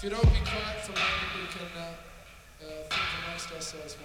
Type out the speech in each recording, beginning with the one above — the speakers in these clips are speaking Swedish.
If you don't be quiet for a moment, we can uh, uh, think amongst ourselves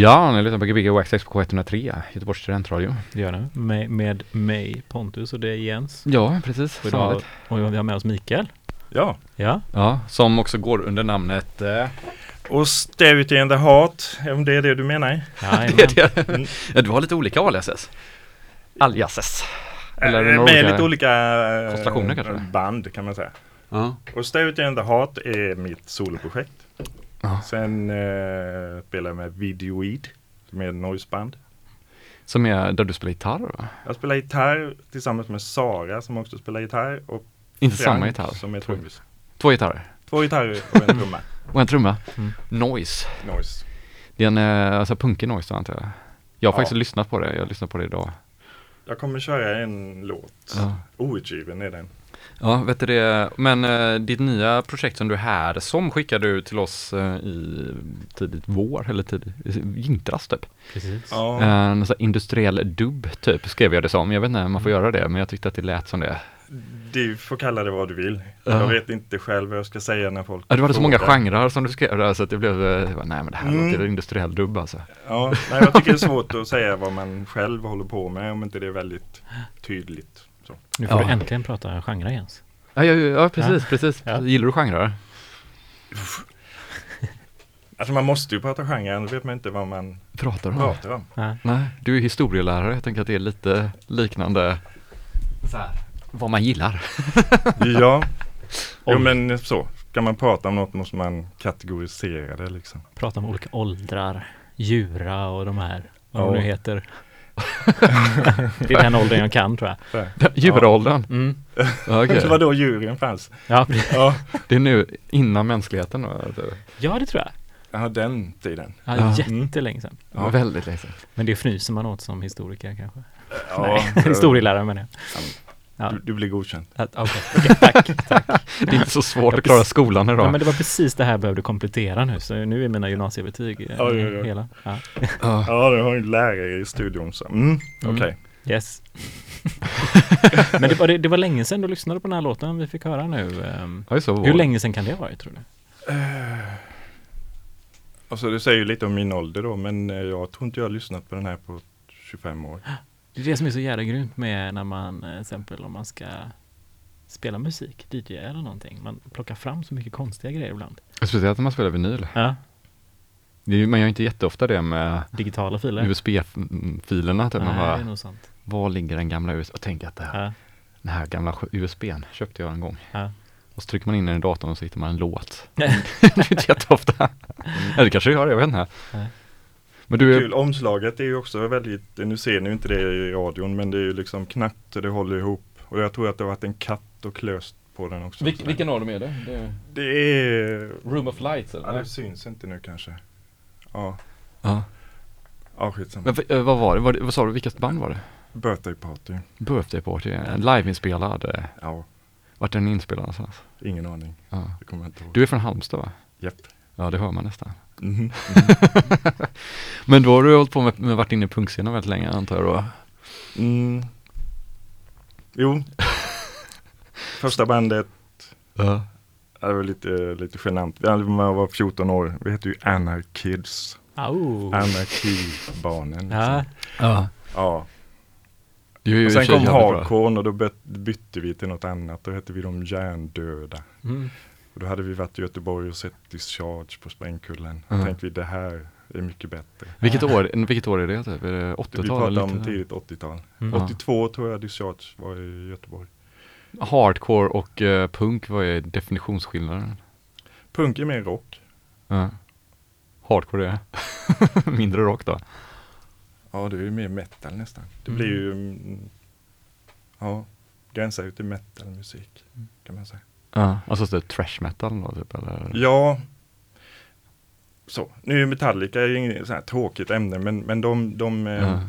Ja, ni lyssnar på Gbg Wax K103, Göteborgs studentradio. Det gör ni. Med, med mig Pontus och det är Jens. Ja, precis. Och, idag, och vi har med oss Mikael. Ja. Ja. ja som också går under namnet eh, och Austerity and the Heart, om det är det du menar? Ja, det är det. Ja, du har lite olika aliases. Aliases. Eh, Eller äh, med lite olika konstellationer kanske? Eh, band kan man säga. Uh. Och Austerity and the Heart är mitt soloprojekt. Ja. Sen eh, spelar jag med Videoid, som är ett noiseband. Som är där du spelar gitarr va? Jag spelar gitarr tillsammans med Sara som också spelar gitarr och Inte Frank samma gitarr. som är trummis. Två gitarrer. Två gitarrer och en trumma. Och en trumma. Mm. Noise. Noise. Det är en eh, alltså, punkig noise då, antar jag. Jag har Ja. faktiskt lyssnat på det. Jag har lyssnat på det idag. Jag kommer köra en låt. Ja. Outgiven är den. Ja, vet du det. Men eh, ditt nya projekt som du är här som skickade du till oss eh, i tidigt vår eller tidigt vintras typ. Precis. Ja. En sån här industriell dubb typ skrev jag det som. Jag vet inte om man får göra det men jag tyckte att det lät som det. Du får kalla det vad du vill. Ja. Jag vet inte själv vad jag ska säga när folk Ja, det var så många frågar. genrer som du skrev där så att det blev, eh, nej men det här Mm. låter industriell dubb alltså. Ja, nej, jag tycker det är svårt att säga vad man själv håller på med om inte det är väldigt tydligt. Så. Nu får Ja. du äntligen prata genre Jens. Ja, ja, ja precis, precis. Ja. Gillar du genrer? Alltså man måste ju prata genre, annars vet man inte vad man Pratar du om? pratar om. Ja. Nej, du är historielärare. Jag tänker att det är lite liknande så här, vad man gillar. Ja, jo, men så. Ska man prata om något måste man kategorisera det liksom. Prata om olika åldrar, djura och de här, vad de Ja. nu heter. det är den åldern jag kan tror jag. Djuråldern. Mm. Ja, okej. Så var då djuren fanns. Ja. Ja, Det är nu innan mänskligheten. då, ja, det tror jag. ja den tiden. Ja, Ja. jättelänge sedan. Ja. Väldigt länge sedan. Men det fnyser man åt som historiker kanske. Ja, Nej, historielärare menar jag. Ja. Du, du blir godkänd. Att- Okej, okej, tack, tack. Det är inte så svårt att klara skolan idag. Ja, men det var precis det här jag behövde komplettera nu, så nu är mina gymnasiebetyg eh, Oj, oj, oj. hela. Ja. Ja. Ja, du har ju en lärare i studion så. Mm, Mm. okej. Yes. men det var, det, det var länge sedan du lyssnade på den här låten vi fick höra nu. ehm. Ja, så Hur länge sedan kan det ha varit tror du? Alltså det säger ju lite om min ålder då, men eh, jag tror inte jag har lyssnat på den här på 25 år. Det är det som är så jävla grymt med när man, eh, till exempel om man ska spela musik, DJ eller någonting. Man plockar fram så mycket konstiga grejer ibland. Speciellt när man spelar vinyl. Ja, Det ju- man gör inte jätteofta det med digitala filer. USB-filerna. Typ. Man Nej, det är bara, nog sant. var ligger den gamla USB? Och tänk att det här, Ja, den här gamla USBn köpte jag en gång. ja. Och så trycker man in den i datorn och så hittar man en låt. det är inte jätteofta. Det kanske gör, jag vet inte. Men du är, Kul, omslaget är ju också väldigt, nu ser ni ju inte det i radion, men det är ju liksom knappt så det håller ihop. Och jag tror att det har varit en katt och klöst på den också. Vil, vilken av dem är det? det är Det är, Room of Lights ja, det syns inte nu kanske. Ja, Ja. ja skitsamma. Men, eh, vad var det? Var det? Vad sa du? Vilket band var det? Birthday party. Birthday Party? En liveinspelad? eh, Ja, Vart är den inspelad någonstans? ingen aning. Ja. Det kommer jag inte ihåg. Du är från Halmstad va? Japp. Ja, det hör man nästan. Mhm. Men då har du hållit på med, med varit inne i punkscenen väldigt länge antar jag då? Mm. Jo. Första bandet, Ja. ja, det var lite, lite genant. Man var 14 år. Vi hette ju Anarkids. Au. Anarkibarnen. Ja, Liksom. Ja. ja. I Och sen kom jävligt bra. hardcore och då byt- bytte vi till något annat. Då hette vi de hjärndöda. mm. Och då hade vi varit i Göteborg och sett Discharge på Sprängkullen. Ja. Då tänkte vi det här är mycket bättre. Vilket år, vilket år är det? Typ? Är det Vi 80-tal? pratar eller om tidigt 80-tal. Mm. Ja. 82 tror jag Discharge var i Göteborg. Hardcore och eh, punk, vad är definitionsskillnaden? Punk är mer rock. Ja. Hardcore är mindre rock då? Ja, det är ju mer metal nästan. Det Mm. blir ju, mm, ja, gränsar ut till metalmusik kan man säga. Ja. Alltså så trash metal då typ eller? Ja, så. Nu är Metallica inget så här tråkigt ämne, men, men de, de eh, Ja.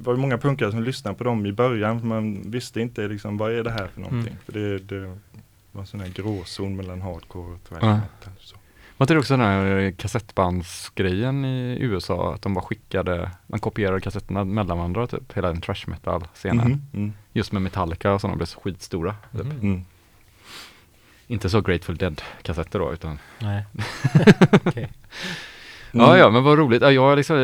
var ju många punkare som lyssnade på dem i början. för Man visste inte liksom, vad är det här för någonting? Mm. För det, det var en sån här gråzon mellan hardcore och thrash Ja. metal. Så. Var inte det också den här kassettbandsgrejen i USA? Att de bara skickade, man kopierade kassetterna mellan varandra typ, hela den trash metal scenen. Mhm, Mm. Just med Metallica och sådana blev så skitstora. Typ. Mm. Inte så Grateful Dead kassetter då utan Nej. Okej. Ja, ja, men vad roligt. Ja, jag liksom,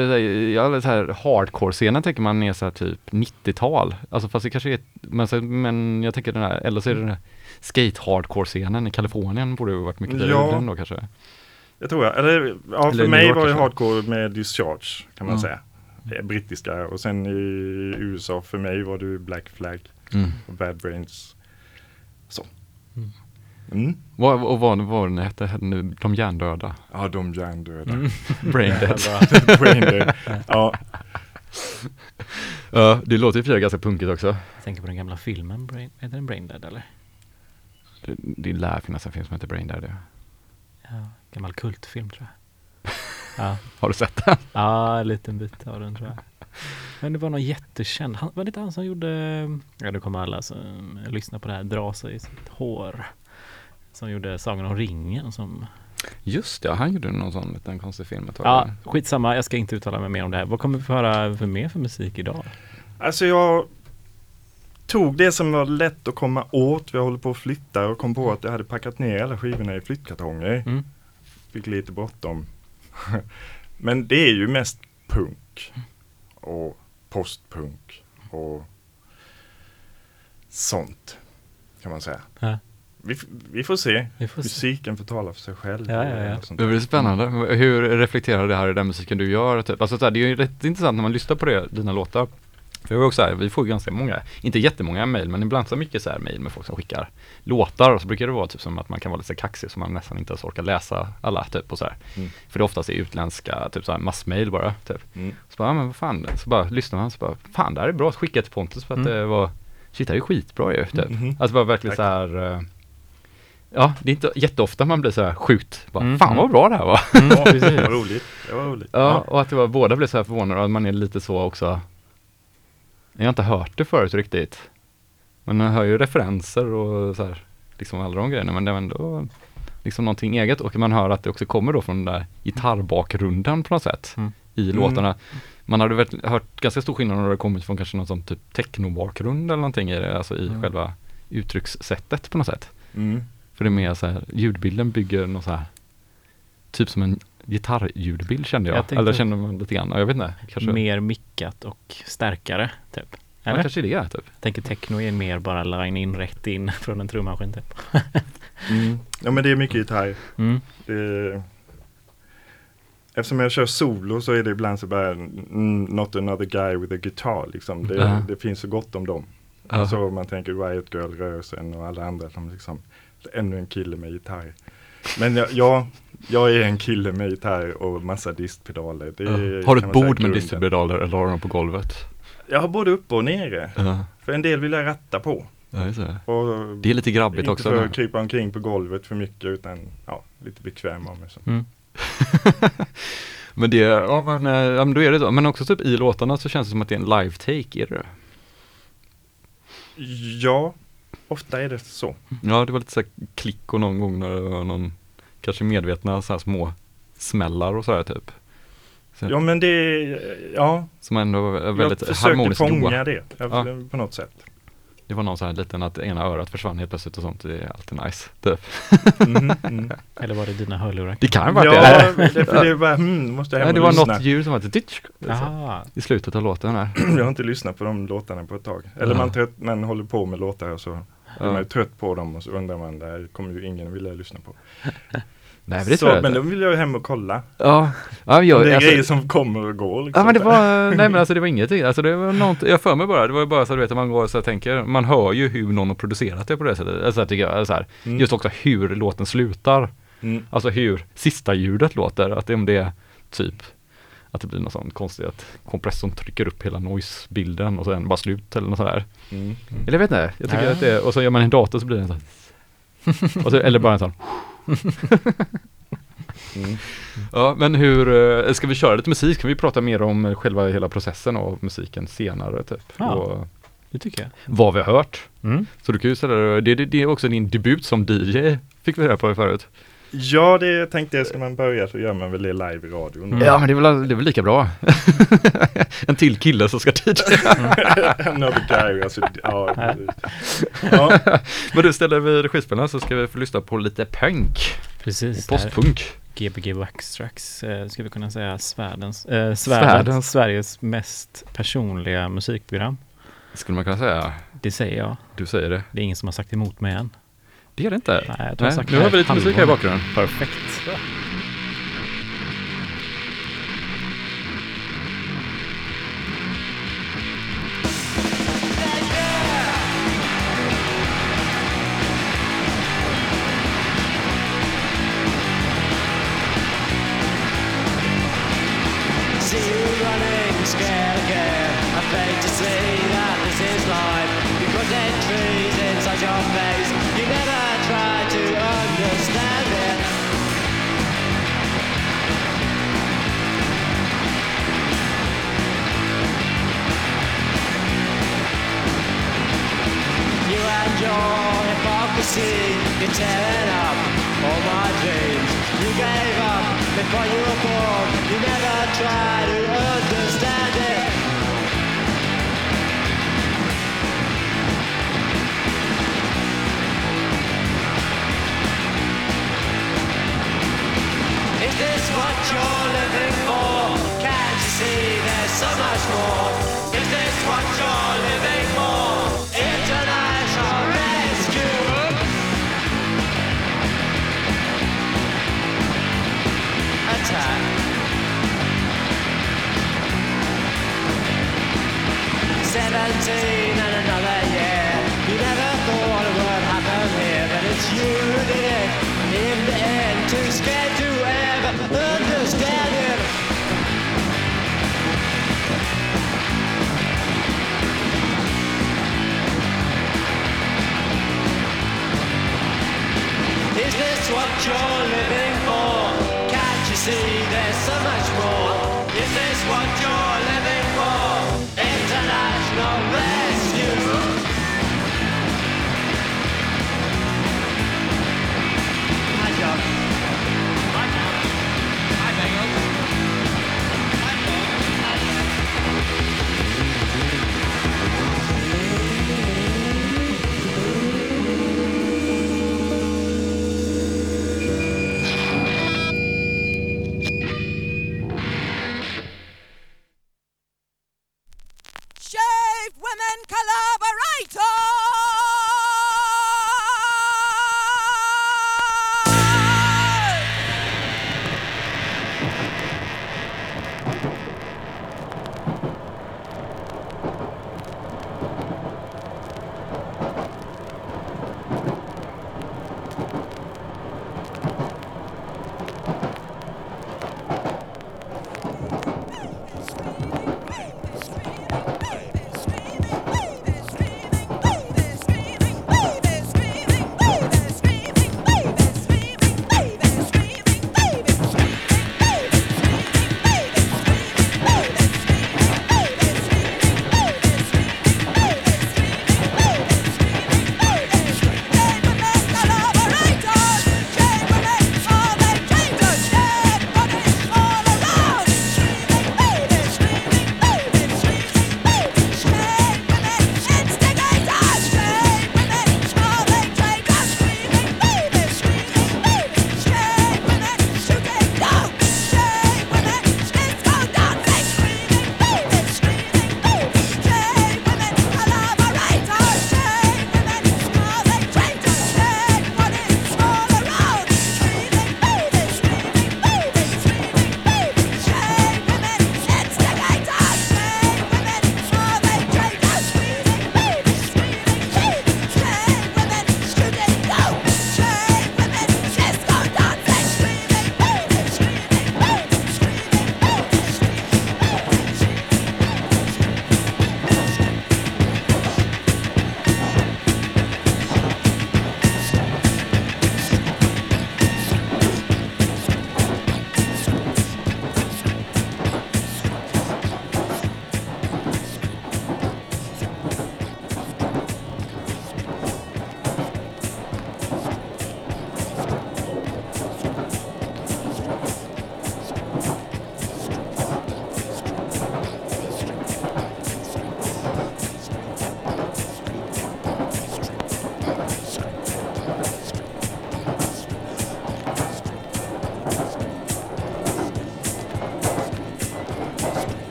jag så här hardcore-scenen tänker man är så här typ 90-tal. Alltså fast det kanske är, men, så, men jag tänker den här, eller så är det den här skate-hardcore-scenen i Kalifornien borde ju varit mycket Ja. ja. den då kanske. Jag tror jag. Eller, ja, Eller för mig York var det hardcore med Discharge kan man Ja. säga. Det är Brittiska och sen i USA för mig var det Black Flag Mm. och Bad Brains. Så. Mm. Mm. Vad, och vad vad var den hette, nu, De hjärndöda? Ja, de hjärndöda. Mm. Brain dead. Brain dead. Ja, Ja, det låter ju för ganska punkigt också. Jag tänker på den gamla filmen, Brain, heter den Brain Dead eller? Det, det lär finnas en film som heter Brain dead. ja. Ja, gammal kultfilm tror jag. Ja, Har du sett den? ja en liten bit av den tror jag. Men det var någon jättekänd, han, var det inte han som gjorde, ja det kommer alla som lyssnar på det här dra sig i sitt hår. Som gjorde Sagan om ringen som, Just det, han gjorde någon sån liten konstig film ett tag. ja skitsamma, jag ska inte uttala mig mer om det här. Vad kommer vi få höra för mer för musik idag? alltså jag tog det som var lätt att komma åt. Vi håller på att flytta och kom på att jag hade packat ner alla skivorna i flyttkartonger. Mm. Fick lite bråttom. Men det är ju mest punk och postpunk och sånt kan man säga. Ja. Vi, vi får se. Vi får se. Musiken får tala för sig själv. Ja, ja, ja. Det blir spännande. Hur reflekterar det här i den musiken du gör? Typ? Alltså, så här, det är ju rätt intressant när man lyssnar på det, dina låtar. För jag också så här, vi får ju ganska många, inte jättemånga mejl, men ibland så mycket så här mejl med folk som skickar låtar och så brukar det vara typ som att man kan vara lite kaxig så man nästan inte ens orkar läsa alla typ och så här. Mm. För det oftast är utländska, typ så här massmejl bara, typ. Mm. Så bara, ja, men vad fan, så bara lyssnar man så bara, fan det här är bra, skicka till Pontus för att Mm. det var, shit det här är skitbra ju, typ. Mhm. Alltså bara verkligen Tack. så här, eh, ja det är inte jätteofta man blir så här sjukt, bara, Mm, fan vad bra det här var. Mm, Ja, precis. var roligt. Det var roligt. Ja, och att det var, båda blev så här förvånade och att man är lite så också. Jag har inte hört det förut riktigt. Men man hör ju referenser och så här, liksom alla de grejerna, men det är ändå liksom någonting eget och man hör att det också kommer då från den där gitarrbakgrunden på något sätt Mm. i Mm. låtarna. Man hade väl hört ganska stor skillnad när det kommit från kanske någon sån typ technobakgrund eller någonting i det, alltså i Mm. själva uttryckssättet på något sätt. Mm. För det är mer så här, ljudbilden bygger något så här, typ som en gitarrljudbild kände jag. Jag tänkte- Eller kände man lite grann, jag vet inte. Kanske, Mer mickat och starkare, typ. ja, Eller? kanske det är typ. Jag tänker techno är mer bara line in rätt in från en trummaskin typ. Mm. Ja men det är mycket gitarr. Mm. Det... Eftersom jag kör solo så är det ibland så bara mm, not another guy with a guitar liksom. Det, Ja. det finns så gott om dem. Ja. Så man tänker Riot Girl-rörelsen och alla andra som liksom ännu en kille med gitarr. Men jag, jag, jag är en kille med gitarr och massa distpedaler. Är, Ja. Har du ett bord med distribudaler eller har du dem på golvet? Jag har både uppe och nere. Ja, För en del vill jag ratta på. ja. Och Det är lite grabbigt inte också. för då. att krypa omkring på golvet för mycket utan ja, lite bekväm av mig. Så. Mm. men det, ja men, eh, ja men då är det så. Men också typ i låtarna så känns det som att det är en live-take, är det det? Ja, ofta är det så. Ja, det var lite så här klick och någon gång när det var någon, kanske medvetna så här små smällar och så här typ. Så, Ja men det, ja, Som ändå är jag väldigt försökte harmoniskt fånga goa. det jag, Ja. på något sätt. Det var någon så här liten att ena örat försvann helt plötsligt och sånt. Det är alltid nice. Typ. Mhm, mm. Eller var det dina hörlurar? Det kan vara Ja, det. det, för det är bara, hmm, måste jag Ja, hem det och var lyssna. något ljud som var ditch, Jaha. i slutet av låten här. Jag har inte lyssnat på de låtarna på ett tag. Eller Ja. man, trött, man håller på med låtar och så är man Ja. ju trött på dem och så undrar man, det här kommer ju ingen vilja lyssna på. Nej, men det så, tror jag men då vill jag hem och kolla. Ja, ja, jag, det är alltså, grejer som kommer och går. Liksom. Ja men det var, nej men alltså det var ingenting, alltså det var något, jag för mig bara, det var bara så du vet att man går och så tänker, man hör ju hur någon har producerat det på det sättet, alltså jag tycker jag, så här, Mm. just också hur låten slutar, Mm. alltså hur sista ljudet låter, att det, om det är typ att det blir något sånt konstigt att kompressorn trycker upp hela noise-bilden och sen bara slut eller något sådär. Mm. Eller jag vet inte, jag tycker Ja. att det, och så gör man en dator så blir det en sån och så, eller bara en sån Mm. Ja, men hur, eh, ska vi köra lite musik? Kan vi prata mer om själva hela processen av musiken senare typ? Ja. Och Det tycker jag. vad vi har hört. Mm. Så du kan ju ställa det, det, det är också din debut som DJ, fick vi reda på förut. Ja, det tänkte jag. Ska man börja så gör man väl det live i radion. Mm. Ja, men det är, väl, det är väl lika bra. en till kille som ska DJa. Another guy. Alltså, ja, ja. Men du, ställer vi regispelarna så ska vi få lyssna på lite punk. Precis. Postpunk. Gbg Waxtrax, eh, skulle vi kunna säga, svärdens, eh, svärden, Sveriges mest personliga musikprogram. Skulle man kunna säga. Det säger jag. Du säger det. Det är ingen som har sagt emot mig än. Det gör det inte. Nej, Nej. Nu har vi lite musik här i bakgrunden. Perfekt.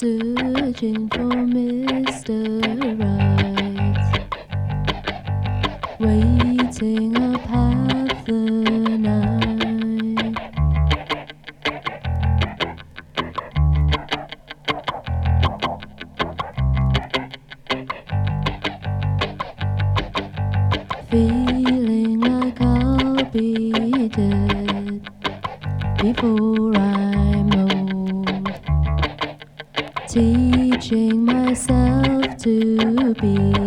searching for Mr. Right, waiting up half the night. Feeling like I'll be dead before I. myself to be.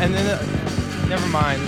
and then uh, never mind.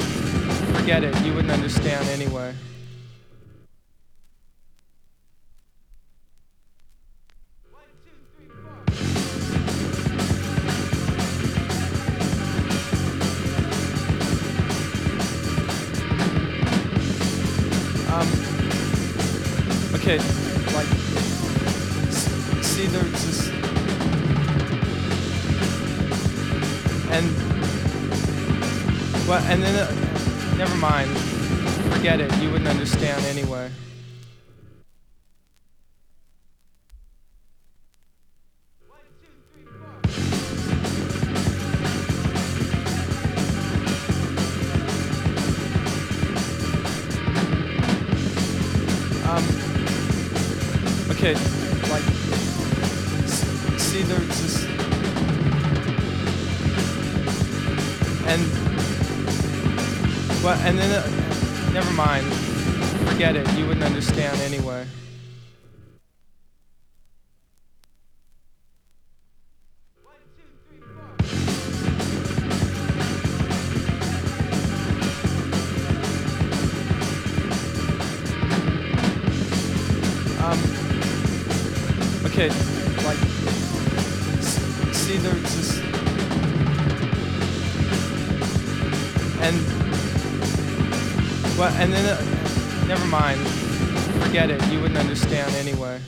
like, see, there's just. And. Well, and then. Uh, never mind. Forget it. You wouldn't understand anyway.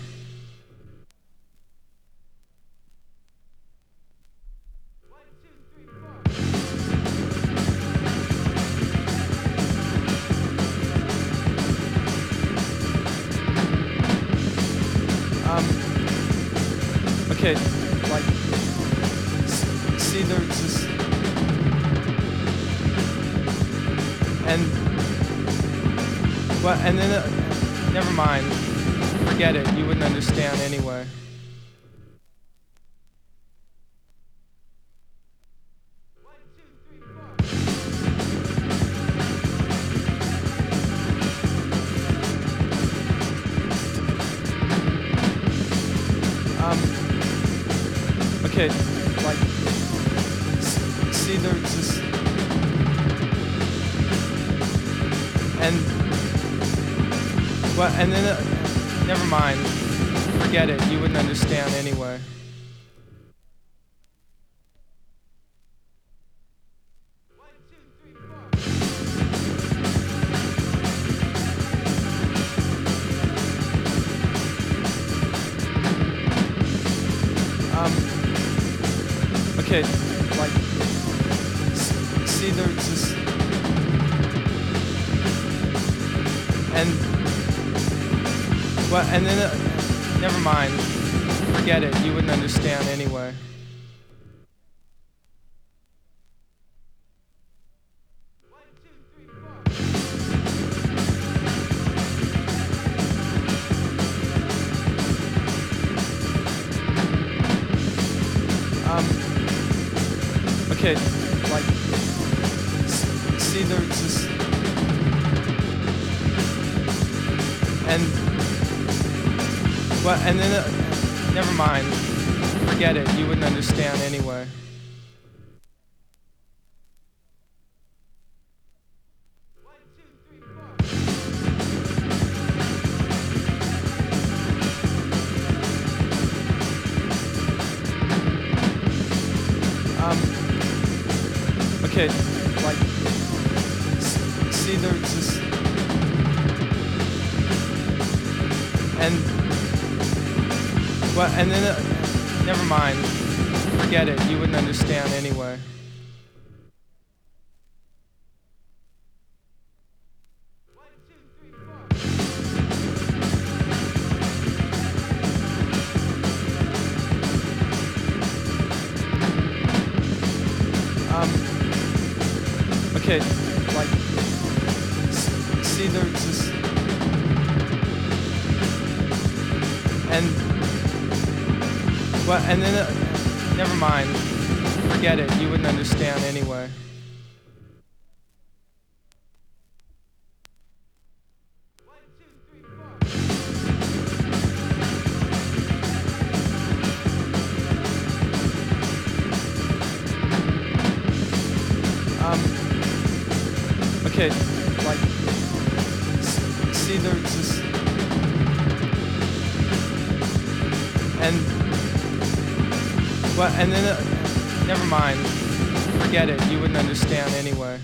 mind. Forget it, you wouldn't understand anyway. S- see, there's this, and well, and then uh, never mind, forget it. You wouldn't understand anyway.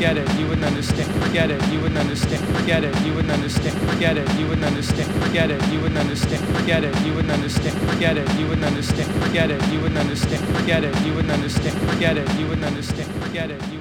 Forget it. You wouldn't understand. Forget it. You wouldn't understand. Forget it. You wouldn't understand. Forget it. You wouldn't understand. Forget it. You wouldn't understand. Forget it. You wouldn't understand. Forget it. You wouldn't understand. Forget it. You wouldn't understand. Forget it. You wouldn't understand. Forget it. You wouldn't understand. Forget it. You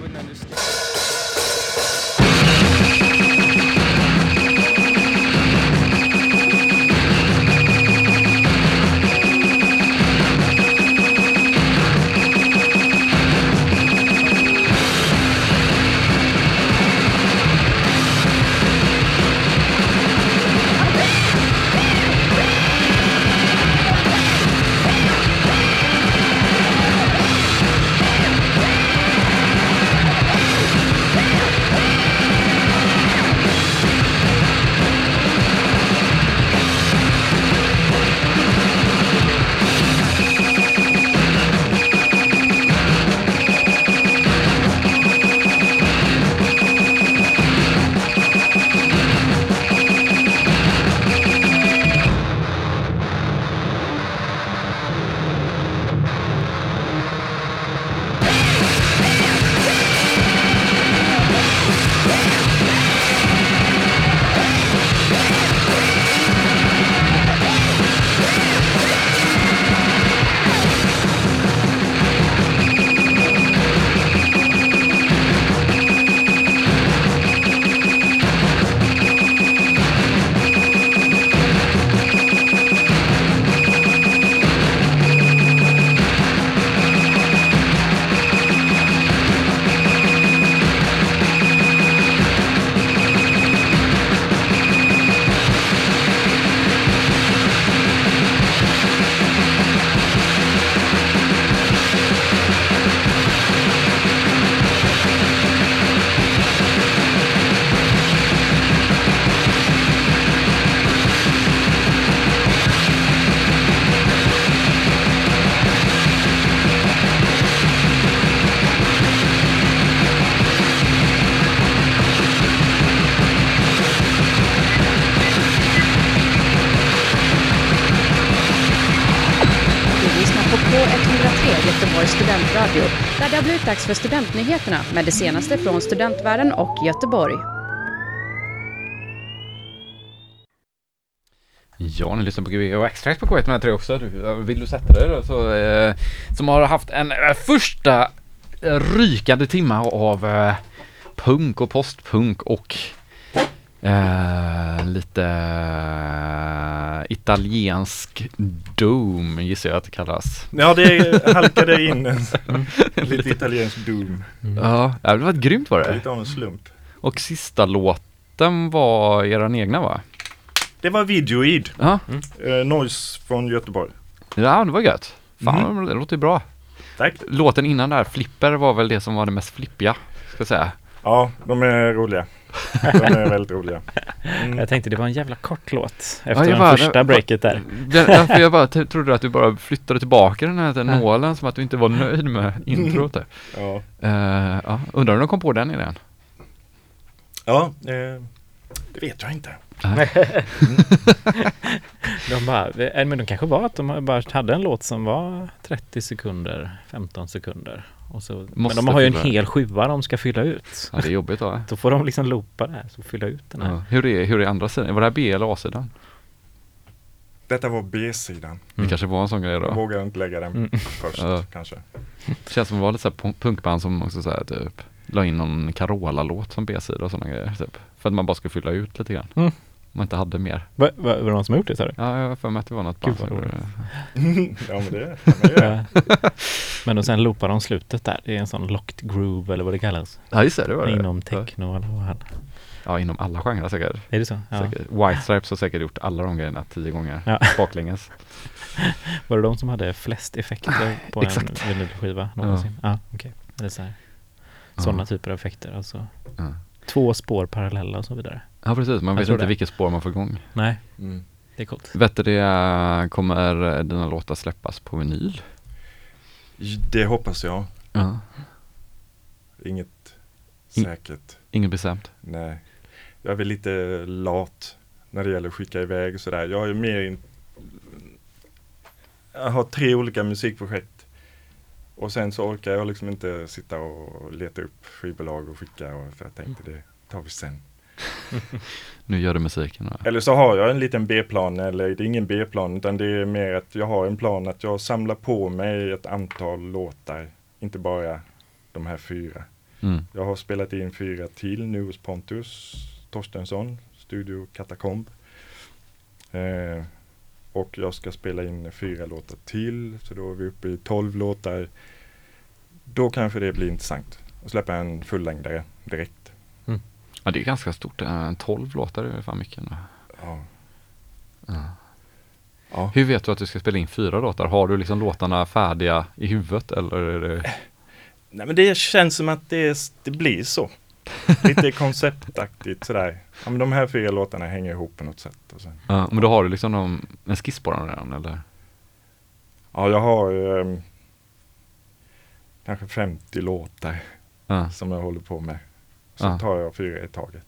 dags för studentnyheterna med det senaste från studentvärlden och Göteborg. Ja, ni lyssnar på Gbg och Extract på K103 också. Vill du sätta dig då? Så, eh, som har haft en eh, första eh, rykande timma av eh, punk och postpunk och eh, lite eh, italiensk doom gissar jag att det kallas. Ja, det halkade in en lite italiensk doom. Ja, det var grymt var det. Lite av en slump. Och sista låten var eran egna va? Det var Videoid, Ja, eh, Noise från Göteborg. ja det var gött. Fan, det låter bra. Tack. Låten innan där, Flipper, var väl det som var det mest flippiga, ska jag säga. Ja, de är roliga. De är väldigt roliga. Mm. Jag tänkte det var en jävla kort låt efter det bara- första breaket där. Den, därför jag bara trodde att du bara flyttade tillbaka den här nålen som att du inte var nöjd med introt där. Ja, Eh, ja, undrar om de kom på den idén? ja eh, det vet jag inte. De bara, eh, men de kanske var att de bara hade en låt som var 30 sekunder, 15 sekunder. Och så, men de har ju en fylla. hel sjua de ska fylla ut. Ja, det är jobbigt då. Då får de liksom loopa det här, så fylla ut den här. Ja. Hur, är, hur är andra sidan? Var det här B eller A-sidan? Detta var B-sidan. Det kanske var en sån grej Jag då. vågar inte lägga den Mm. först Ja. kanske. Det känns som det var lite så punkband som också så här typ la in någon Carola-låt som B-sida och sådana grejer typ. För att man bara skulle fylla ut lite grann. Mm. Man inte hade mer. Va, va, var det någon som har gjort det sa du? Ja, jag har för mig att det var något Gud, band som gjorde det. ja men det. Ja. Men och sen loopar de slutet där. Det är en sån locked groove eller vad det kallas. Ja, just det, det var det. Inom Ja. techno eller vad ja, inom alla genrer säkert. Är det så? Ja. säkert. White Stripes har säkert gjort alla de grejerna tio gånger Ja. baklänges. Var det de som hade flest effekter på Exakt. en vinylskiva någonsin? Ja, okej. Eller så här. Sådana Ja. typer av effekter alltså. Ja. Två spår parallella och så vidare. Ja precis, man Jag vet inte det. vilket spår man får igång. Nej, Mm. det är coolt. Vet du det, kommer dina låtar släppas på vinyl? Det hoppas jag. Ja. Inget In- säkert. Inget bestämt? Nej. Jag är väl lite lat när det gäller att skicka iväg och sådär. Jag är mer in... Jag har tre olika musikprojekt. Och sen så orkar jag liksom inte sitta och leta upp skivbolag och skicka. Och för jag tänkte det tar vi sen. Nu gör du musiken va? Eller så har jag en liten B-plan, eller det är ingen B-plan utan det är mer att jag har en plan att jag samlar på mig ett antal låtar. Inte bara de här fyra. Mm. Jag har spelat in fyra till nu hos Pontus Torstensson, Studio Katakomb. Eh, och jag ska spela in fyra låtar till, så då är vi uppe i tolv låtar. Då kanske det blir intressant att släppa en fullängdare direkt. Ja det är ganska stort, Eh, 12 låtar är fan mycket. Ja. Ja. Ja. Hur vet du att du ska spela in fyra låtar? Har du liksom låtarna färdiga i huvudet eller är det? Nej men det känns som att det, det blir så. Lite konceptaktigt sådär. Ja, men de här fyra låtarna hänger ihop på något sätt. Och sen. Ja, men då har du liksom någon, en skiss på dem redan eller? Ja, jag har ehm, kanske 50 låtar Ja. som jag håller på med. Så Ja. tar jag fyra i taget.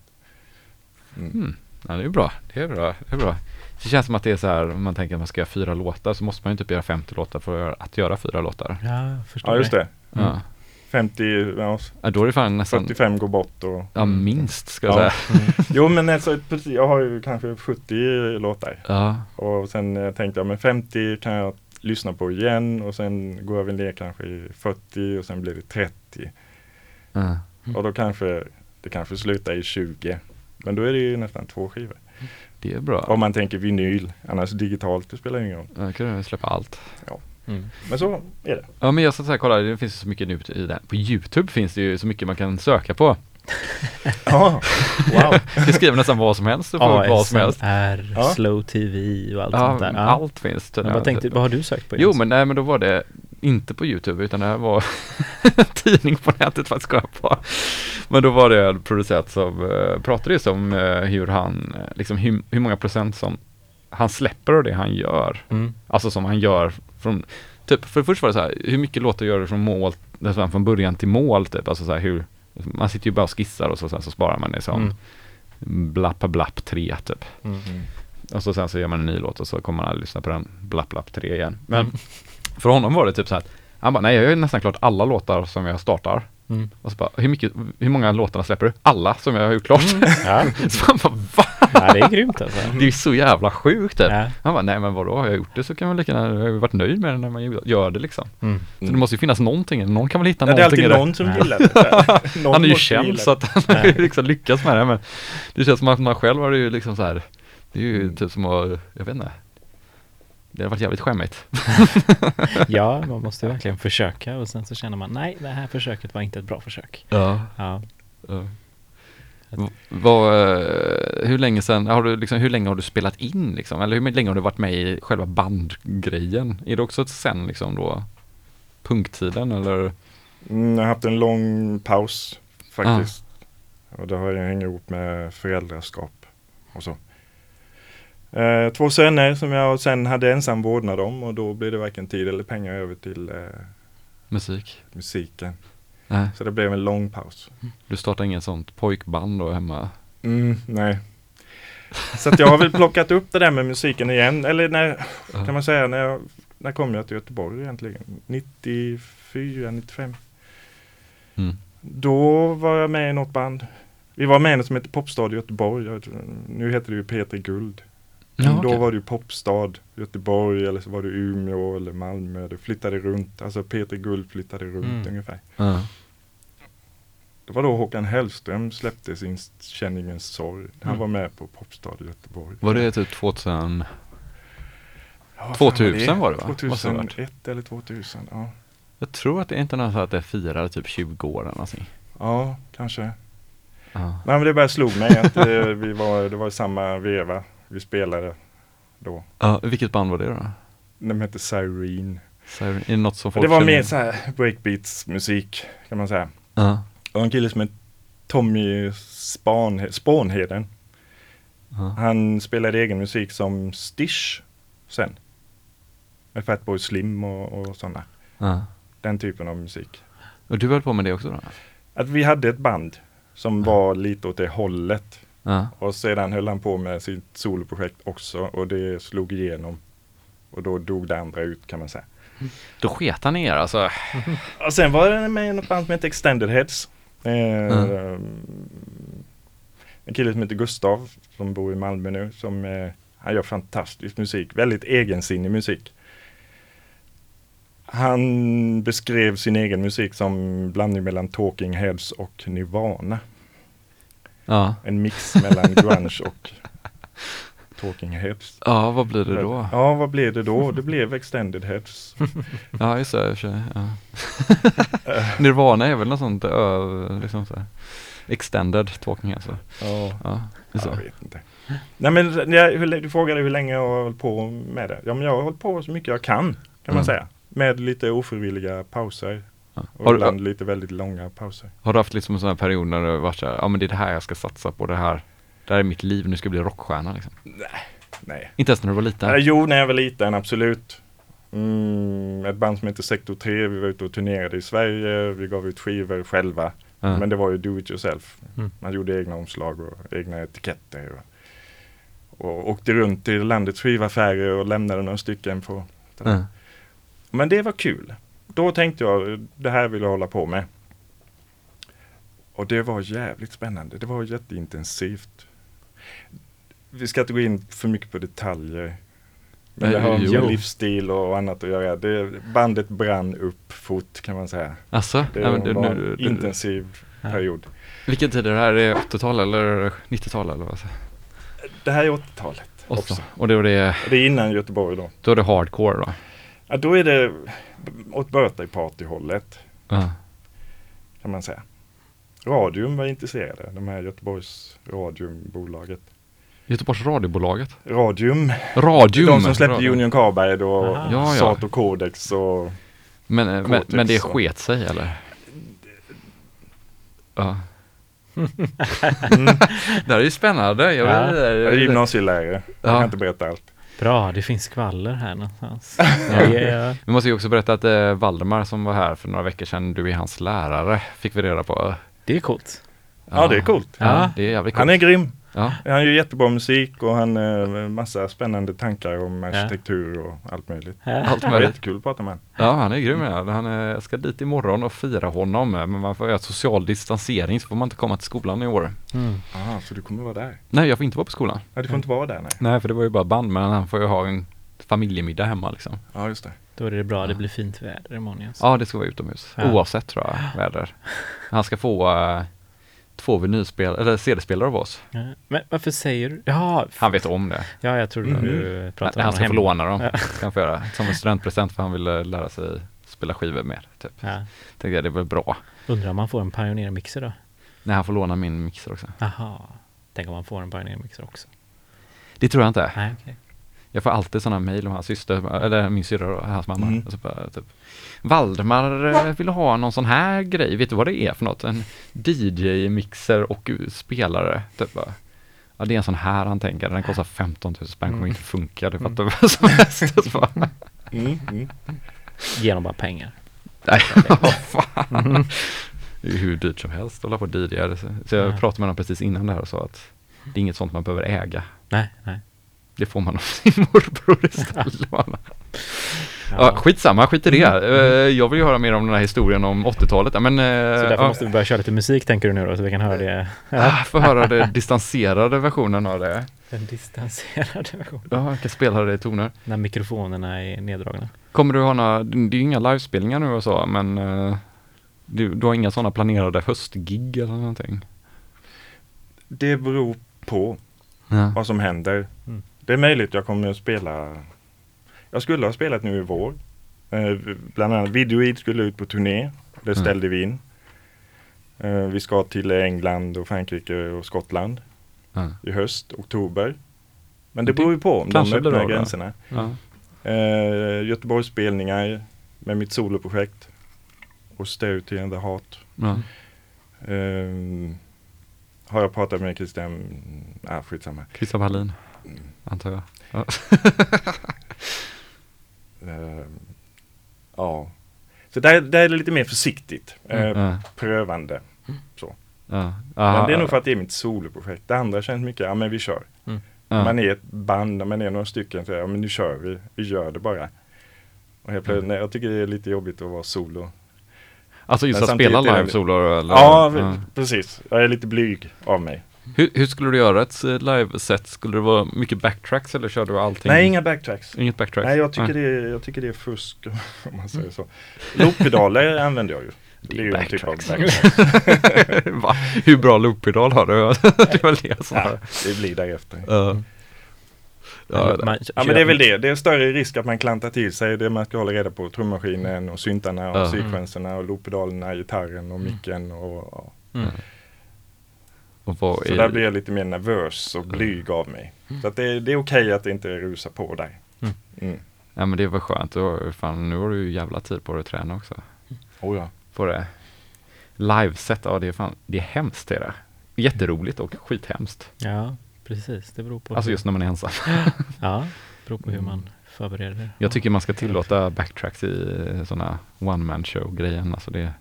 Mm. Mm. Ja det är bra, det är bra, det är bra. Det känns som att det är så här, om man tänker att man ska göra fyra låtar så måste man ju typ göra 50 låtar för att göra, fyra låtar. Ja, förstår Ja, just det. Mm. Ja. 50, ja, då är det fan nästan, 45 går bort och... ja minst ska jag Ja. säga. Jo men alltså, precis, jag har ju kanske 70 låtar. Ja, Och sen tänkte jag, men 50 kan jag lyssna på igen och sen går jag väl ner kanske i 40 och sen blir det 30. ja. Och då kanske det kanske slutar i 20. Men då är det ju nästan två skivor. det är bra. Om man tänker vinyl, annars digitalt, det spelar ingen roll. Då kan du släppa allt. Mm. Men så är det. Ja men jag ska kolla det finns så mycket nu i det. På Youtube finns det ju så mycket man kan söka på. Ja, wow. Du skriver nästan vad som helst, du får upp vad som helst. ASMR, Ja. Slow TV och allt Ja, sånt där. Ja. allt finns. Men vad, tänkte, vad har du sökt på? Jo men nej men då var det inte på Youtube utan det här var en tidning på nätet för att skoja på. Men då var det en producent som uh, pratade just om eh, hur han, eh, liksom hur, hur många procent som han släpper av det han gör. Mm. Alltså som han gör från, typ för det första var det så här, hur mycket låtar gör du från mål, från början till mål typ, alltså så här hur, man sitter ju bara och skissar och så, sen så sparar man det som Mm. blapp blapp 3 typ. Mm. Och så sen så gör man en ny låt och så kommer man aldrig lyssna på den blapp blapp 3 igen. Men Mm. För honom var det typ så här, han bara, nej jag gör nästan klart alla låtar som jag startar. Mm. Och så bara, hur, mycket, hur många låtarna släpper du? Alla som jag har gjort klart. Ja. så man bara, va? ja, det är grymt alltså. Det är ju så jävla sjukt typ. Ja. Han bara, nej men vadå, har jag gjort det så kan man lika gärna, jag har varit nöjd med det när man gör det liksom. Mm. Så det måste ju finnas någonting, någon kan väl hitta Ja, det är någonting alltid någon som Ja. gillar det. Han är ju känd så att han har ju liksom lyckats med det men det känns som att man själv har ju liksom så här Det är ju Mm. typ som att, jag vet inte Det har varit jävligt skämmigt Ja, man måste ju verkligen försöka och sen så känner man nej, det här försöket var inte ett bra försök. Ja, Ja. Vad, eh, hur länge sen, har du liksom, hur länge har du spelat in liksom? Eller hur länge har du varit med i själva bandgrejen? Är det också sen liksom då Punktiden eller? Mm, jag har haft en lång paus faktiskt. Och det har jag hängt ihop med föräldraskap och så. Eh, två söner som jag sen hade ensam vårdnad om och då blev det varken tid eller pengar över till eh, Musik? musiken. Nej, Så det blev en lång paus. du startade inget sånt pojkband då hemma? Mm, nej. Så att jag har väl plockat upp det där med musiken igen. Eller när, kan man säga, när, jag, när kom jag till Göteborg egentligen? 94, 95. Mm. Då var jag med i något band. Vi var med i något som heter Popstad i Göteborg. Nu heter det ju Peter Guld. Ja, Då okej. var det ju Popstad, Göteborg eller så var det Umeå eller Malmö. Det flyttade runt. Alltså Peter Guld flyttade runt Mm. ungefär. Ja. Det var då Håkan Hellström släppte sin Känningens sorg. Han Mm. var med på Popstad i Göteborg. Var det typ 2000? Ja, vad 2000 fan var det, va? Måste det varit. 2001 eller 2000. Ja, Jag tror att det är inte något så att det firar typ 20 år eller någonting. ja kanske. Ja. Nej men det bara slog mig att eh, vi var, det var samma veva vi spelade då. Ja, vilket band var det då? De hette Cyrene. Så är det något som folk det var känner mer så här breakbeats musik kan man säga. Ja. Och en kille som heter Tommy Span, Spånheden. Ja. Han spelade egen musik som Stish sen. Med Fatboy Slim och, och sådana. Ja. Den typen av musik. Och du höll på med det också då? Att vi hade ett band som var lite åt det hållet. Ja. Och sedan höll han på med sitt soloprojekt också och det slog igenom. Och då dog det andra ut kan man säga. Då sket han i er alltså? Och sen var det med i något band som heter Extended Heads. Eh, En kille som heter Gustav som bor i Malmö nu. Som, eh, han gör fantastisk musik, väldigt egensinnig musik. Han beskrev sin egen musik som blandning mellan Talking Heads och Nirvana. Ja. En mix mellan grunge och Talking Heads. Ja, vad blir det då? Ja, vad blev det då? Det blev Extended Heads. Ja, just det. Ja. Nirvana är väl något sånt ö, liksom så här. Extended talking alltså. Ja. Ja. Jag vet inte. Nej men jag, du frågade hur länge jag har hållit på med det. Ja men jag har hållit på så mycket jag kan. Kan man Mm. säga. Med lite ofrivilliga pauser. Ja. Och Har, du, ibland lite väldigt långa pauser. har du haft liksom en sån här period när du varit så här, ja men det är det här jag ska satsa på, det här, det här är mitt liv, nu ska jag bli rockstjärna liksom. Nej. Inte ens när du var liten? Eh, jo, när jag var liten, absolut. Mm, ett band som heter Sektor 3, vi var ute och turnerade i Sverige, vi gav ut skivor själva. Ja. Men det var ju do it yourself. Mm. Man gjorde egna omslag och egna etiketter. Och, och åkte runt i landets skivaffärer och lämnade några stycken på. Men det var kul. Då tänkte jag, det här vill jag hålla på med. Och det var jävligt spännande. Det var jätteintensivt. Vi ska inte gå in för mycket på detaljer. Men Nej, det har jo. med livsstil och annat att göra. Det, bandet brann upp fort kan man säga. Alltså? Det Ja, men var det- en nu- det- intensiv Ja. period. Vilken tid är det här? Är det 80-tal eller 90-tal eller vad? Det här är 80-talet jag? också. 80 Och är det, Det är innan Göteborg då. då är det hardcore då? Ja, då är det åt birthday party-hållet Ja. kan man säga. Radium var intresserade, de här Göteborgs Radiumbolaget. Göteborgs radiobolaget? Radium, Radium! de som släppte Radio. Union Carbide och Aha. Ja, ja. Sato Codex och Men, eh, men, men det och- sket sig eller? Ja. mm, Det här är ju spännande. Jag, Ja. jag är gymnasielärare. Jag Ja. kan inte berätta allt. Bra, det finns skvaller här någonstans. ja, ja. Vi måste ju också berätta att eh, Valdemar som var här för några veckor sedan, du är hans lärare, fick vi reda på. Det är coolt. Ja, det är coolt. Ja, det är jävligt coolt. Han är grym. Ja, Han gör jättebra musik och han har massa spännande tankar om arkitektur och allt möjligt. allt möjligt. jättekul att prata med honom. Ja, han är grym. Ja. Han är, jag ska dit imorgon och fira honom, men man får göra social distansering så får man inte komma till skolan i år. Mm. Aha, så du kommer vara där? Nej, jag får inte vara på skolan. Ja, du får inte vara där nej. Nej, för det var ju bara band, men han får ju ha en familjemiddag hemma liksom. Ja, just det. Då är det bra, det blir fint väder imorgon. Jens. Ja, det ska vara utomhus. Ja. Oavsett tror jag, väder. Han ska få uh, två vinylspel, eller CD-spelare av oss. Ja. Men varför säger du? Ja, Han vet om det. ja jag trodde Mhm. du pratade han om ska få låna dem. Ja. Han få göra. Som en studentpresent för han ville lära sig spela skivor mer. Typ. Ja. Tänkte jag, det är väl bra. Undrar om man får en Pioneer-mixer då? När han får låna min mixer också. Aha. Tänk om man får en Pioneer-mixer också. Det tror jag inte. Nej, okej. Jag får alltid sådana mejl om hans syster, eller min syrra och hans mamma. Mm. Och så bara, typ, Valdemar eh, vill ha någon sån här grej, vet du vad det är för något? En DJ-mixer och spelare. Typ. Ja det är en sån här han tänker, den kostar 15 000 spänn, kommer Mm. inte funka, du fattar vad som helst. Bara, Mm, mm. Ge dem bara pengar. Nej, vad fan. Det är hur dyrt som helst att hålla på och DJa. Så jag Ja. pratade med honom precis innan det här och sa att det är inget sånt man behöver äga. Nej, nej. Det får man av sin morbror istället. Ja, skitsamma, skit i det. Eh, Jag vill ju höra mer om den här historien om 80-talet. Ja, Men, eh, Så därför ja, måste vi börja köra lite musik tänker du nu då, så vi kan höra det. ah, få höra den distanserade versionen av det. Den distanserade versionen. Ja, jag kan spela det i toner. När mikrofonerna är neddragna. Kommer du ha några, det är ju inga livespelningar nu och så, men eh, du, du har inga sådana planerade höstgig eller någonting? Det beror på Ja. vad som händer. Mm. Det är möjligt jag kommer att spela. Jag skulle ha spelat nu i vår. Eh, bland annat Videoid skulle ut på turné. Det Mm. ställde vi in. Eh, vi ska till England och Frankrike och Skottland Ja. i höst, oktober. Men det beror ju på om kanske de öppnar gränserna. Ja. Eh, Göteborgsspelningar med mitt soloprojekt. Austerity and the Heart. Ja. Ehm, har jag pratat med Christian, ah, skitsamma. Christian Wallin, antar jag. Ja. Ehm, ja. Så där, där är det lite mer försiktigt. Eh, Ja. Prövande. Ja. Men Ja. det är nog för att det är mitt soloprojekt. Det andra känns mycket, ja men vi kör. Ja. Man är ett band, man är några stycken, så ja men nu kör vi, vi gör det bara. Och helt plötsligt, nej, jag tycker det är lite jobbigt att vara solo. Alltså just Men att spela live solo eller? Ja, precis. Jag är lite blyg av mig. Hur, hur skulle du göra ett eh, live-set? Skulle det vara mycket backtracks eller kör du allting? Nej, inga backtracks. Inget backtracks? Nej, jag tycker, Det, är, jag tycker det är fusk om man säger så. Looppedaler använder jag ju. Det är ju en typ av? Hur bra looppedal har du? det är väl det som Ja, det blir därefter. Ja. Ja, Man Ja men det är väl det. Det är större risk att man klantar till sig det man ska hålla reda på. Trummaskinen och syntarna och Ja. sekvenserna och looppedalerna, gitarren och micken och ja. Mm. Så är- där blir jag lite mer nervös och blyg av mig. Så att det, det är okej att det inte rusar på där. Mm. Mm. Ja men det var skönt. Och fan, nu har du ju jävla tid på dig att träna också. Oh ja. På det. Liveset, ja det är fan, det är hemskt det är det. Jätteroligt och skithemskt. Ja, precis. Det beror på. Alltså just när man är ensam. Ja, det beror på hur man förbereder. Mm. Jag tycker man ska tillåta backtracks i sådana one man show grejen. Alltså det,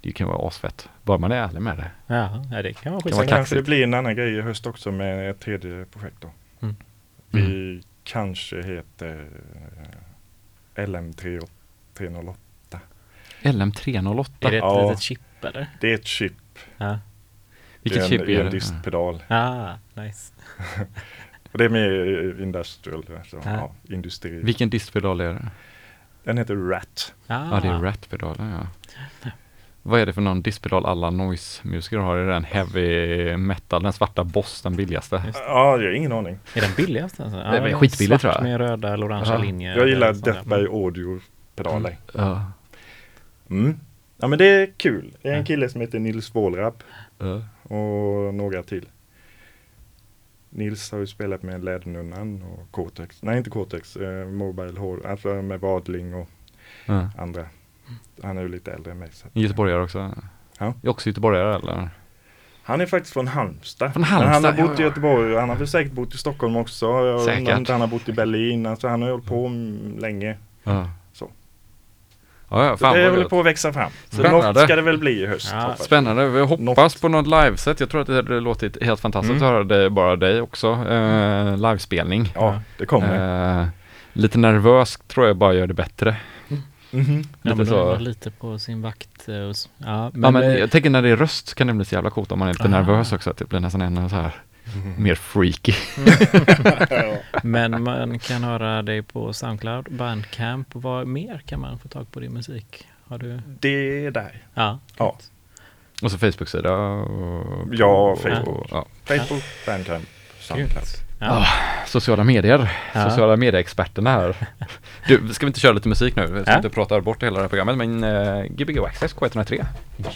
det kan vara asfett. Bara man är ärlig med det. Ja, det kan vara vara Sen kanske det blir en annan grej i höst också med ett tredje projekt då. Mm. Vi kanske heter eh, LM308. LM308. Är det ett Ja. litet chip eller? Det är ett chip. Ja. Vilket det är chip en, är en det? distpedal. Ah, nice. Och det är mer industrial, alltså, Ja. ja, industri. Vilken distpedal är det? Den heter Rat. Ah, Ja, det är Rat-pedalen ja. Vad är det för någon distpedal alla noise-musiker har? Är det den heavy metal, den svarta boss, den billigaste? Ja, jag har ingen aning. Är den billigast alltså? Det är väl skitbilligt, svart tror jag. med röda eller orangea Ja. linjer. Jag gillar. Death by Audio-pedaler. Ja. Mm. Ja men det är kul. Det är en Ja. kille som heter Nils Wåhlrapp Ja. och några till. Nils har ju spelat med Lädernunnan och Cortex. Nej inte Cortex, eh, Mobile Hall. Alltså med Wadling och Ja. andra. Han är ju lite äldre än mig. Så. Göteborgare också? Ja. Är också göteborgare eller? Han är faktiskt från Halmstad. Från Men han Halmstad, har bott ja, i. Göteborg och han har väl säkert bott i Stockholm också. Jag Säkert. inte han har bott i Berlin. Alltså han har ju hållit på länge. Ja. Så. Ja, ja, Så fan det vad håller på att växa fram. Så Spännande. något ska det väl bli i höst. Ja. Spännande, vi hoppas Något. på något liveset. Jag tror att det hade låtit helt fantastiskt Mm. att höra dig, bara dig också. Eh, livespelning. Ja, det kommer. Eh, lite nervös tror jag bara gör det bättre. Mhm. Ja, lite men då så. lite på sin vakt. eh, och s- Ja, men, ja, men eh, jag tänker när det är röst så kan det bli så jävla coolt om man är lite Ah. nervös också. Att det blir nästan ännu så här mer freaky. men man kan höra dig på Soundcloud, Bandcamp. Vad mer kan man få tag på din musik? Har du? Det är där. Ja. Ja. Och så Facebook-sida och... Ja, Facebook. och- ja. Facebook, Bandcamp, Soundcloud. Grymt. Ja. Sociala medier. Ja. Sociala medieexperterna här. Du, ska vi inte köra lite musik nu? Vi ska Ja. inte prata bort hela det här programmet. Men uh, Gbg Access K103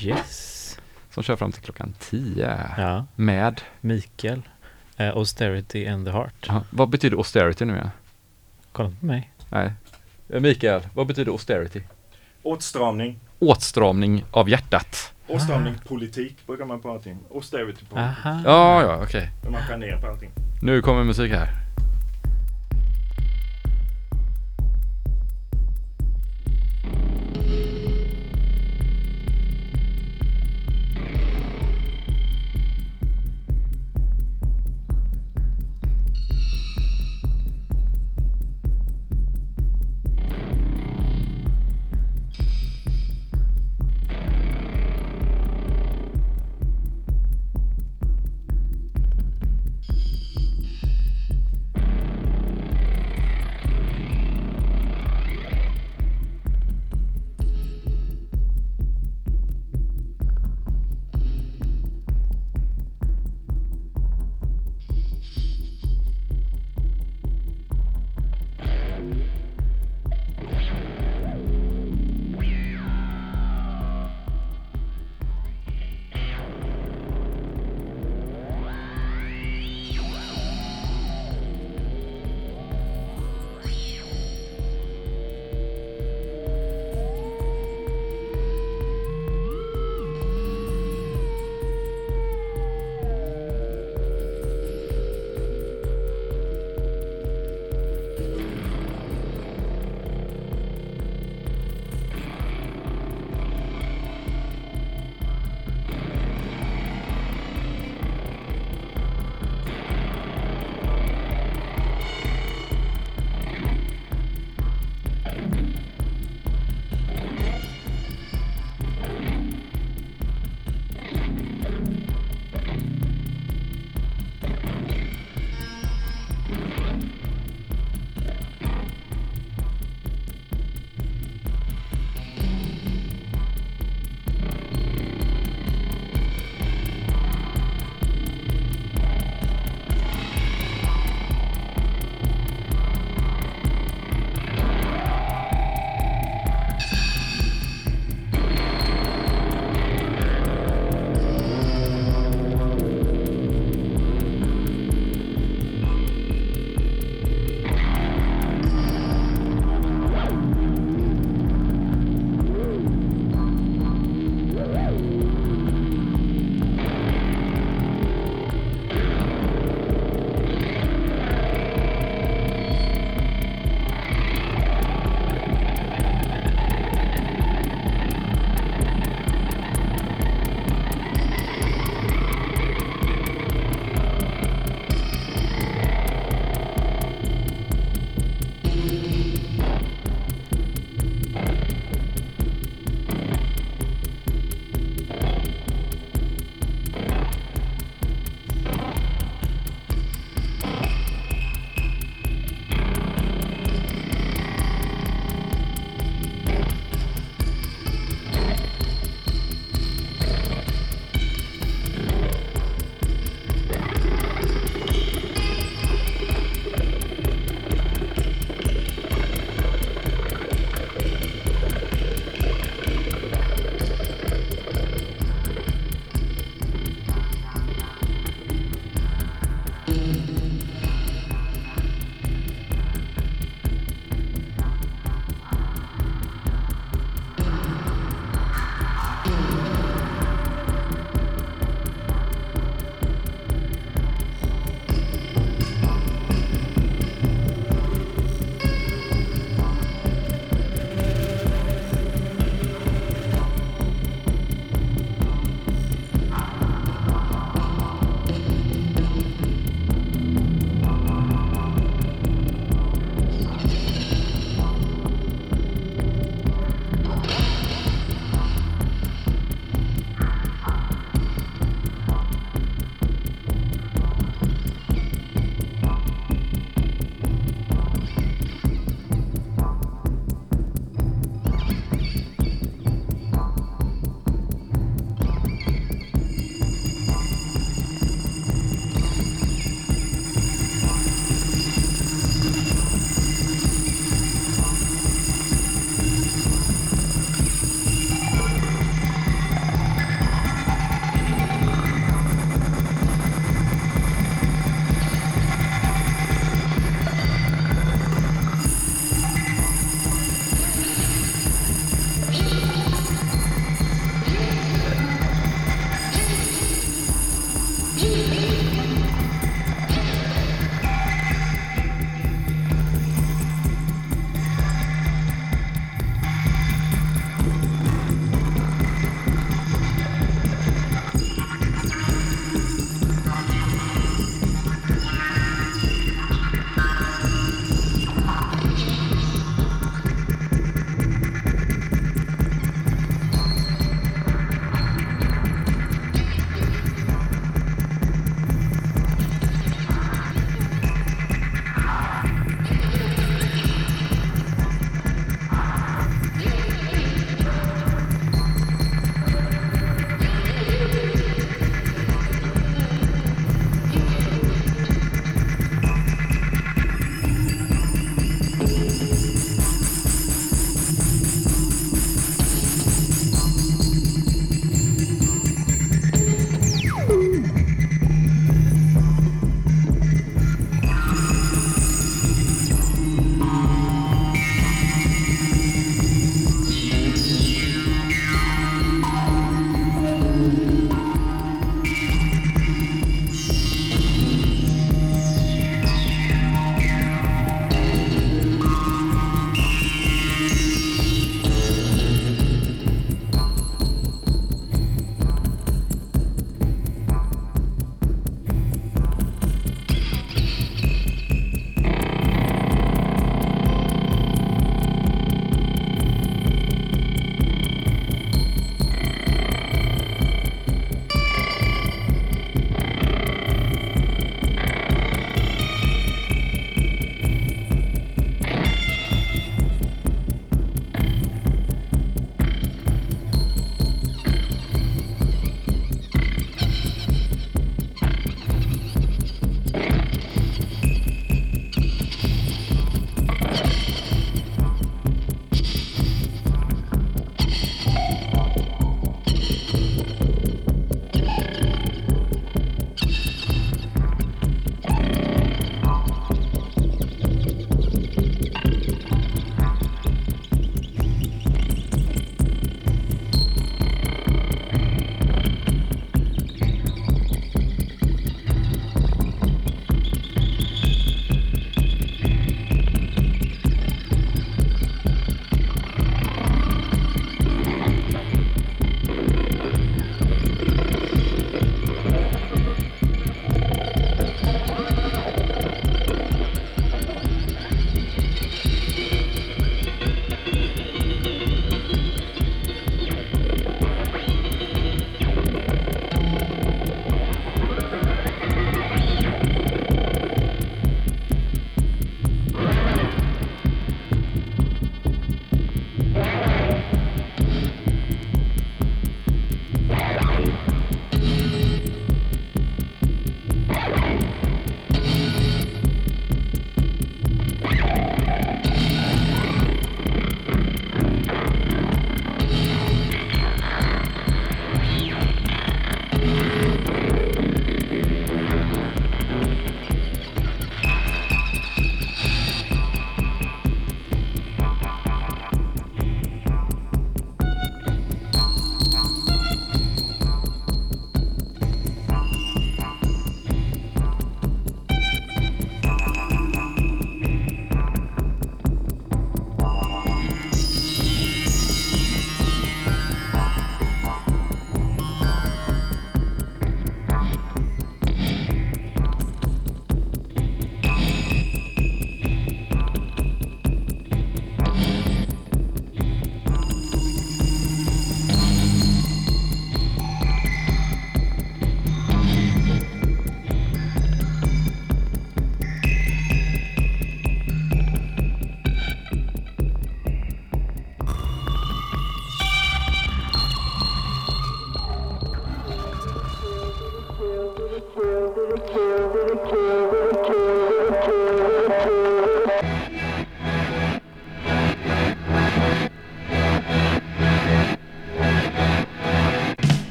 Yes. som kör fram till klockan 10 Ja. med... Mikael. Eh, Austerity and the Heart. Ja, vad betyder austerity nu igen? Kolla på mig. Nej. Eh, Mikael, vad betyder austerity? Åtstramning. Åtstramning av hjärtat. Åtstramning politik brukar man prata om. Austerity politik. Ja, ja, okej. När man skär ner på allting. Nu kommer musik här.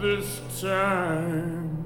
This time.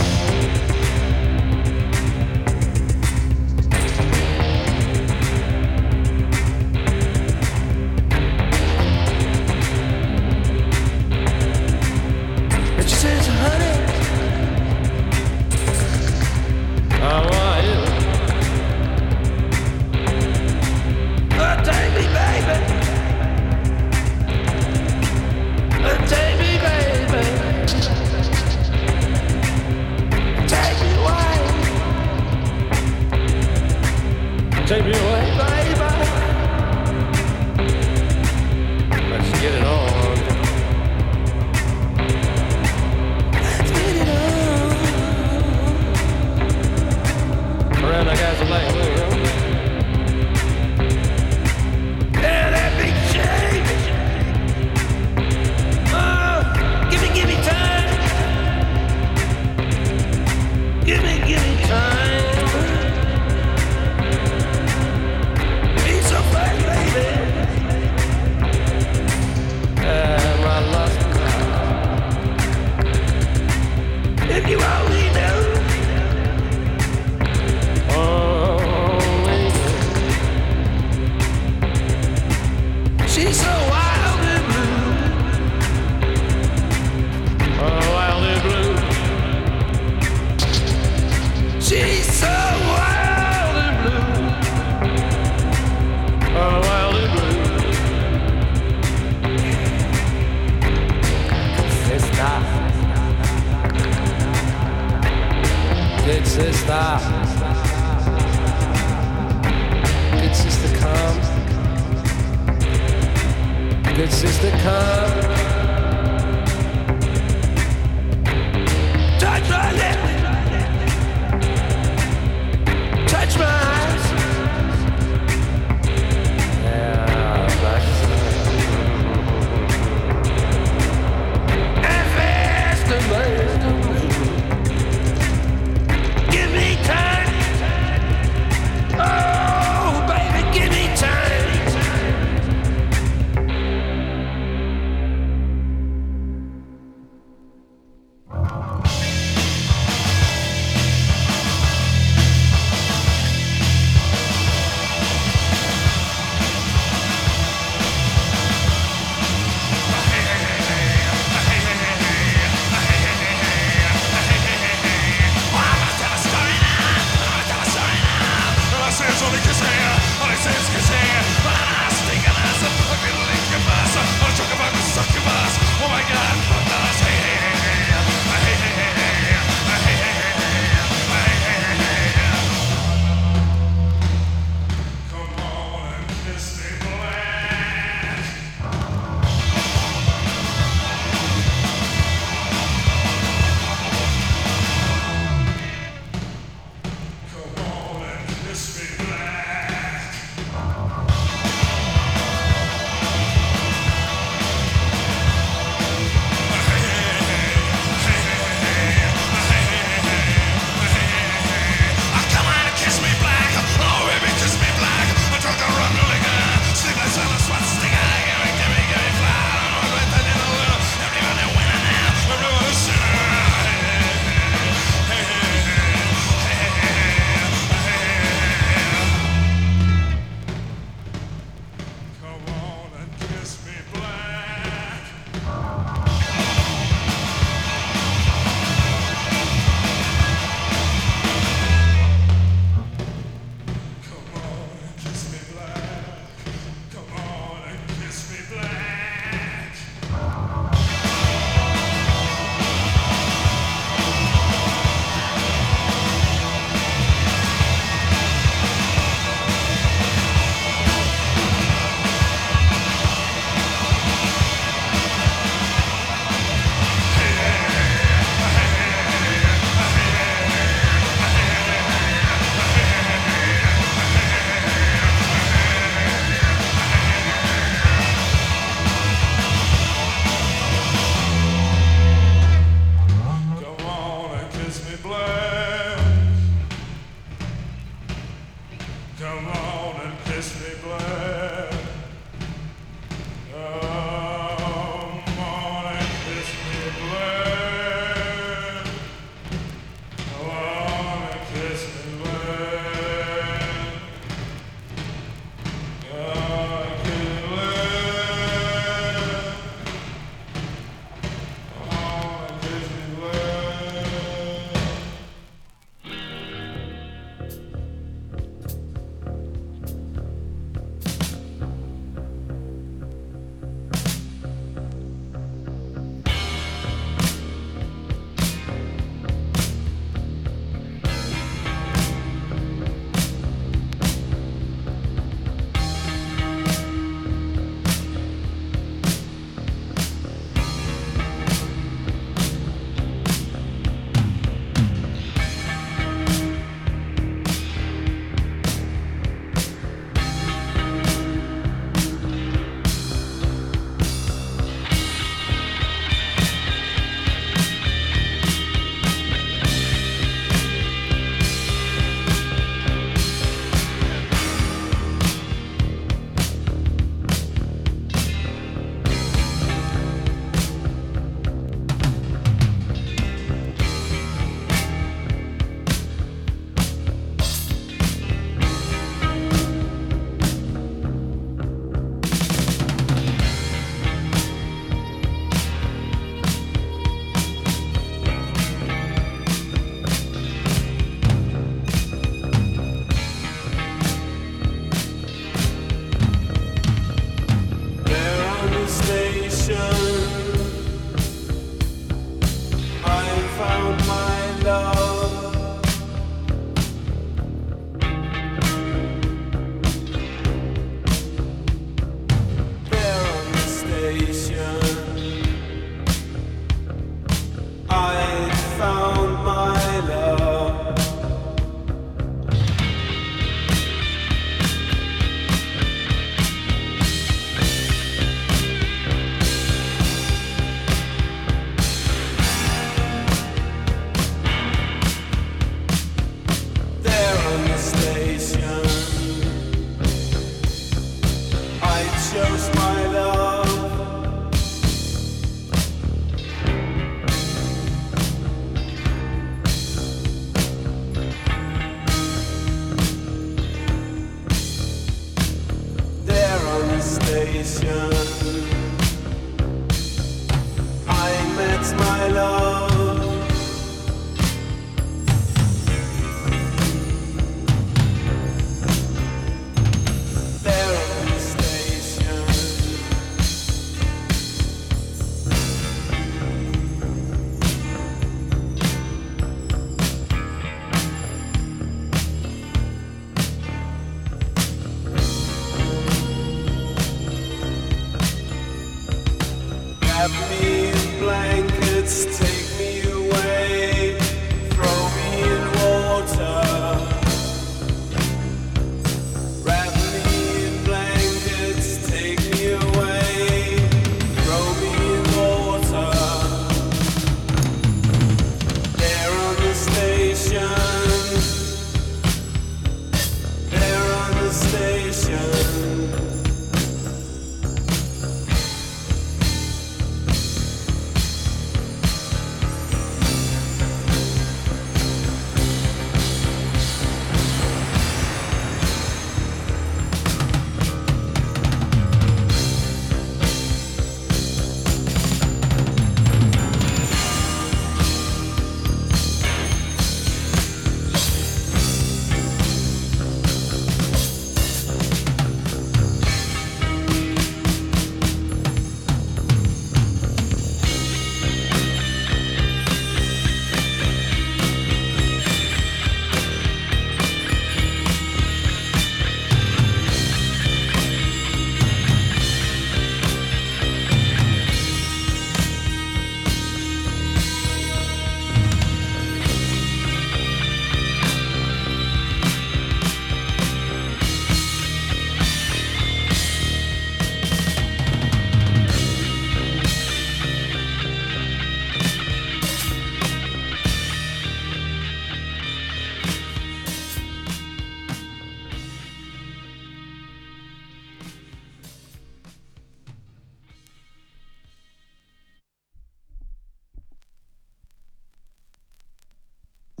A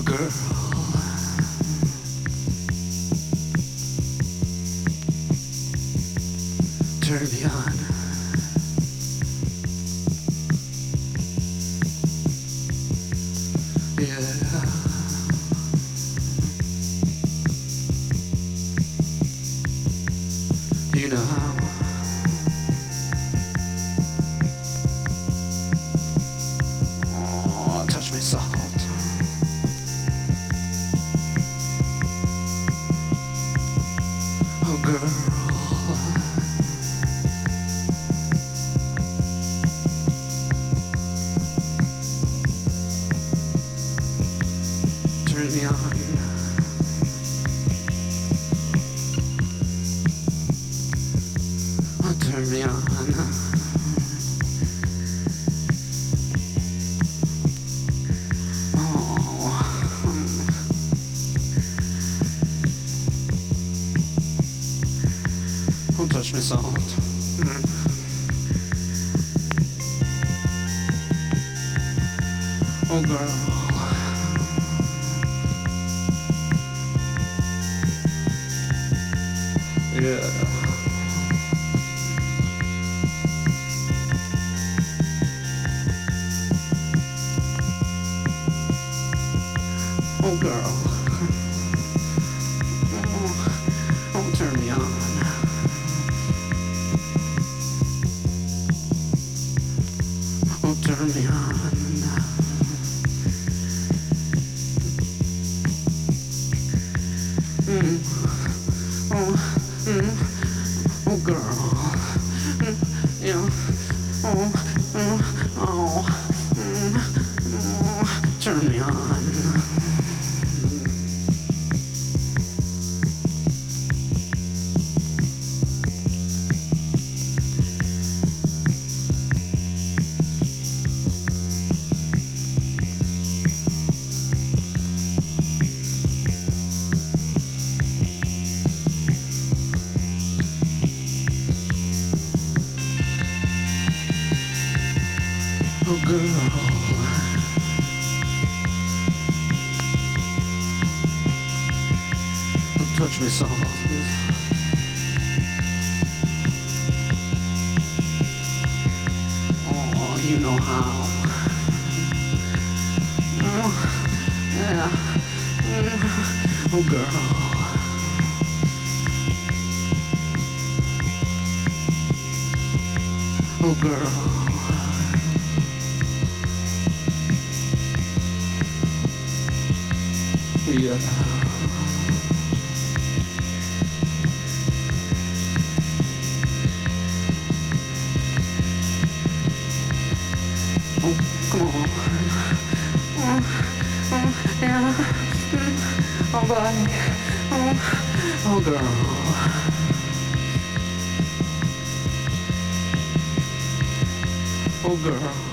girl. Oh, girl. Oh, girl.